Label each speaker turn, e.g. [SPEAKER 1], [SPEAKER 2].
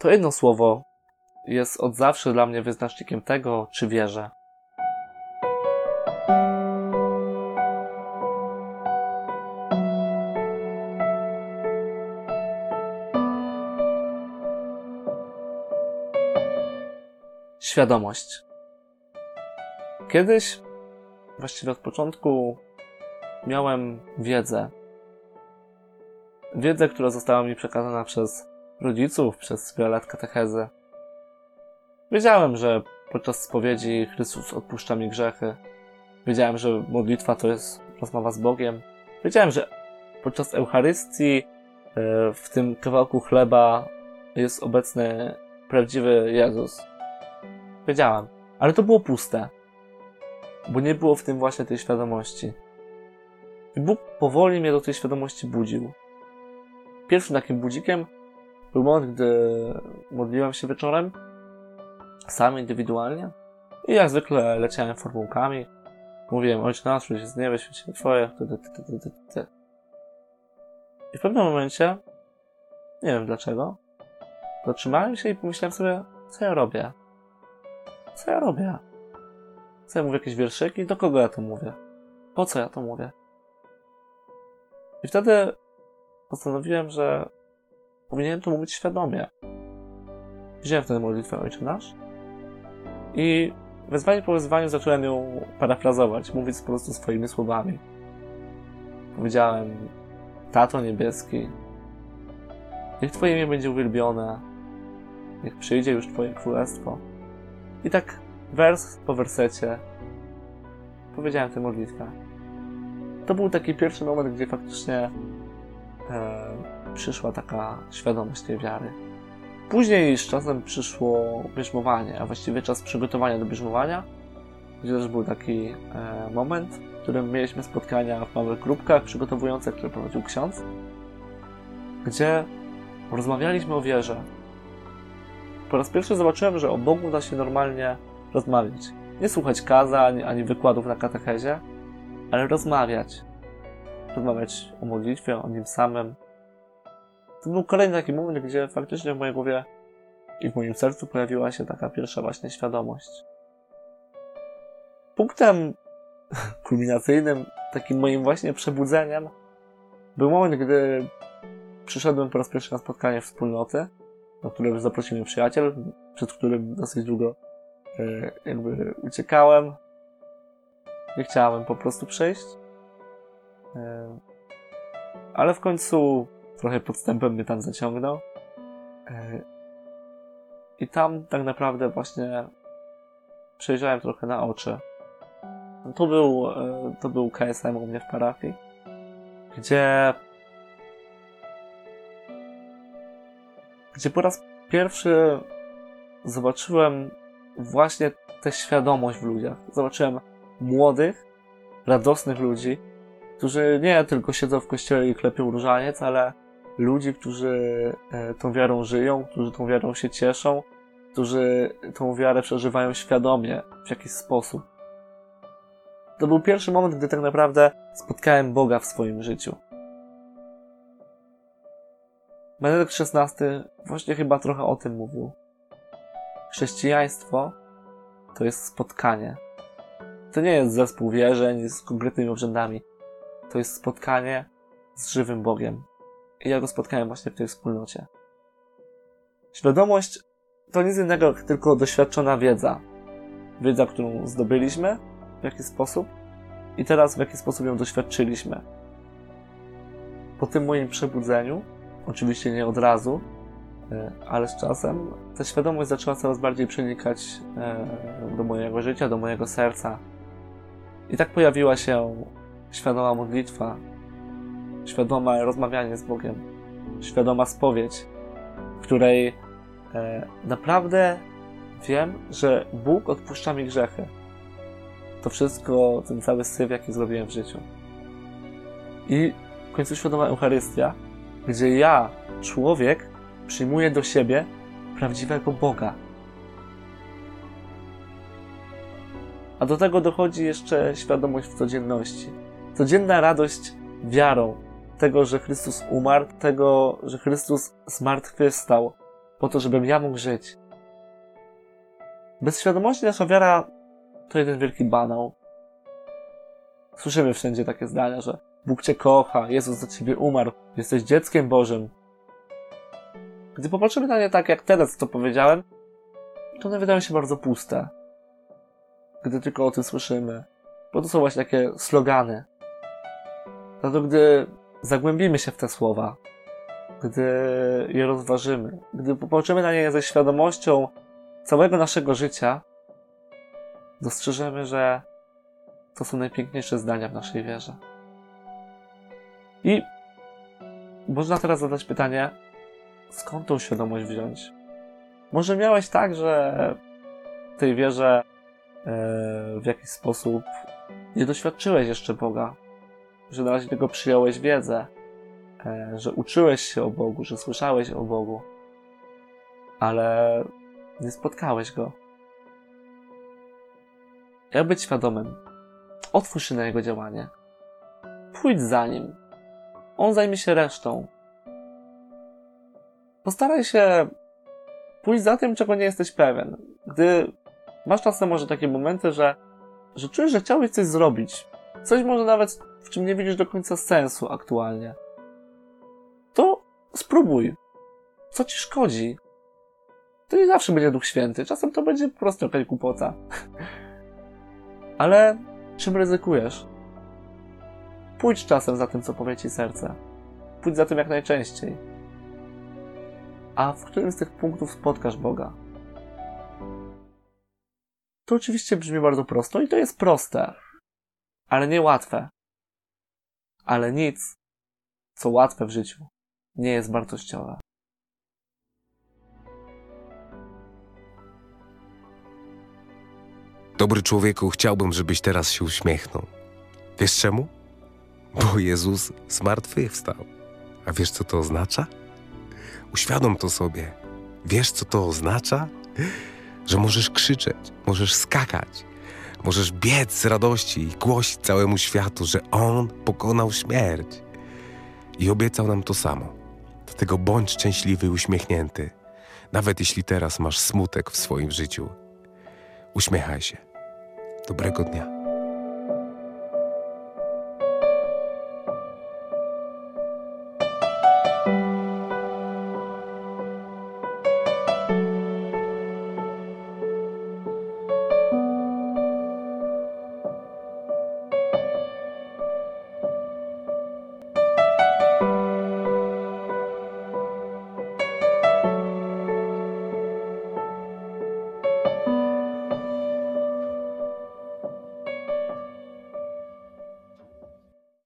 [SPEAKER 1] To jedno słowo jest od zawsze dla mnie wyznacznikiem tego, czy wierzę. Świadomość. Kiedyś, właściwie od początku, miałem wiedzę. Wiedzę, która została mi przekazana przez rodziców, przez wiele lat katechezy. Wiedziałem, że podczas spowiedzi Chrystus odpuszcza mi grzechy. Wiedziałem, że modlitwa to jest rozmowa z Bogiem. Wiedziałem, że podczas Eucharystii e, w tym kawałku chleba jest obecny prawdziwy Jezus. Wiedziałem, ale to było puste, bo nie było w tym właśnie tej świadomości. I Bóg powoli mnie do tej świadomości budził. Pierwszym takim budzikiem był moment, gdy modliłem się wieczorem, sam indywidualnie. I jak zwykle leciałem formułkami. Mówiłem, ojcze nasz, się z niebie, święcie twoje, ty, ty, ty, ty, ty. I w pewnym momencie, nie wiem dlaczego, zatrzymałem się i pomyślałem sobie, co ja robię? Co ja robię? Co ja mówię jakieś wierszyki? Do kogo ja to mówię? Po co ja to mówię? I wtedy postanowiłem, że powinienem to mówić świadomie. Wziąłem wtedy modlitwę Ojcze Nasz i wezwanie po wezwaniu zacząłem ją parafrazować, mówić po prostu swoimi słowami. Powiedziałem, Tato Niebieski, niech Twoje imię będzie uwielbione, niech przyjdzie już Twoje królestwo. I tak wers po wersecie powiedziałem tę modlitwę. To był taki pierwszy moment, gdzie faktycznie e, przyszła taka świadomość tej wiary. Później z czasem przyszło bierzmowanie, a właściwie czas przygotowania do bierzmowania, gdzie też był taki e, moment, w którym mieliśmy spotkania w małych grupkach przygotowujących, które prowadził ksiądz, gdzie rozmawialiśmy o wierze. Po raz pierwszy zobaczyłem, że o Bogu da się normalnie rozmawiać. Nie słuchać kazań ani wykładów na katechezie, ale rozmawiać. Rozmawiać o modlitwie, o nim samym. To był kolejny taki moment, gdzie faktycznie w mojej głowie i w moim sercu pojawiła się taka pierwsza właśnie świadomość. Punktem kulminacyjnym, takim moim właśnie przebudzeniem, był moment, gdy przyszedłem po raz pierwszy na spotkanie wspólnoty, na które zaprosił mnie przyjaciel, przed którym dosyć długo e, jakby uciekałem. Nie chciałem po prostu przejść. E, ale w końcu trochę podstępem mnie tam zaciągnął. E, I tam tak naprawdę właśnie przejrzałem trochę na oczy. To był, to był KSM u mnie w parafii, gdzie gdzie po raz pierwszy zobaczyłem właśnie tę świadomość w ludziach. Zobaczyłem młodych, radosnych ludzi, którzy nie tylko siedzą w kościele i klepią różaniec, ale ludzi, którzy e, tą wiarą żyją, którzy tą wiarą się cieszą, którzy tą wiarę przeżywają świadomie w jakiś sposób. To był pierwszy moment, gdy tak naprawdę spotkałem Boga w swoim życiu. Benedykt XVI właśnie chyba trochę o tym mówił. Chrześcijaństwo to jest spotkanie. To nie jest zespół wierzeń z konkretnymi obrzędami. To jest spotkanie z żywym Bogiem. I ja go spotkałem właśnie w tej wspólnocie. Świadomość to nic innego jak tylko doświadczona wiedza. Wiedza, którą zdobyliśmy w jakiś sposób i teraz w jaki sposób ją doświadczyliśmy. Po tym moim przebudzeniu Oczywiście nie od razu, e, ale z czasem ta świadomość zaczęła coraz bardziej przenikać e, do mojego życia, do mojego serca. I tak pojawiła się świadoma modlitwa, świadome rozmawianie z Bogiem, świadoma spowiedź, w której e, naprawdę wiem, że Bóg odpuszcza mi grzechy. To wszystko, ten cały syf, jaki zrobiłem w życiu. I w końcu świadoma Eucharystia, gdzie ja, człowiek, przyjmuję do siebie prawdziwego Boga. A do tego dochodzi jeszcze świadomość w codzienności. Codzienna radość wiarą tego, że Chrystus umarł, tego, że Chrystus zmartwychwstał, po to, żebym ja mógł żyć. Bez świadomości nasza wiara to jeden wielki banał. Słyszymy wszędzie takie zdania, że Bóg cię kocha, Jezus za ciebie umarł, jesteś dzieckiem Bożym. Gdy popatrzymy na nie tak jak teraz, co powiedziałem, to one wydają się bardzo puste. Gdy tylko o tym słyszymy. Bo to są właśnie takie slogany. To gdy zagłębimy się w te słowa, gdy je rozważymy, gdy popatrzymy na nie ze świadomością całego naszego życia, dostrzeżemy, że to są najpiękniejsze zdania w naszej wierze. I można teraz zadać pytanie, skąd tą świadomość wziąć? Może miałeś tak, że tej wierze e, w jakiś sposób nie doświadczyłeś jeszcze Boga, że na razie tylko przyjąłeś wiedzę, e, że uczyłeś się o Bogu, że słyszałeś o Bogu, ale nie spotkałeś Go. Jak być świadomym? Otwórz się na Jego działanie. Pójdź za Nim. On zajmie się resztą. Postaraj się pójść za tym, czego nie jesteś pewien. Gdy masz czasem może takie momenty, że, że czujesz, że chciałbyś coś zrobić, coś może nawet w czym nie widzisz do końca sensu aktualnie, to spróbuj. Co ci szkodzi? To nie zawsze będzie Duch Święty, czasem to będzie po prostu jakaś głupota. Ale czym ryzykujesz? Pójdź czasem za tym, co powie ci serce. Pójdź za tym jak najczęściej. A w którym z tych punktów spotkasz Boga? To oczywiście brzmi bardzo prosto i to jest proste, ale nie łatwe. Ale nic, co łatwe w życiu, nie jest wartościowe.
[SPEAKER 2] Dobry człowieku, chciałbym, żebyś teraz się uśmiechnął. Wiesz czemu? Bo Jezus zmartwychwstał. A wiesz, co to oznacza? Uświadom to sobie. Wiesz, co to oznacza? Że możesz krzyczeć, możesz skakać, możesz biec z radości i głosić całemu światu, że On pokonał śmierć. I obiecał nam to samo. Dlatego bądź szczęśliwy i uśmiechnięty, nawet jeśli teraz masz smutek w swoim życiu. Uśmiechaj się. Dobrego dnia.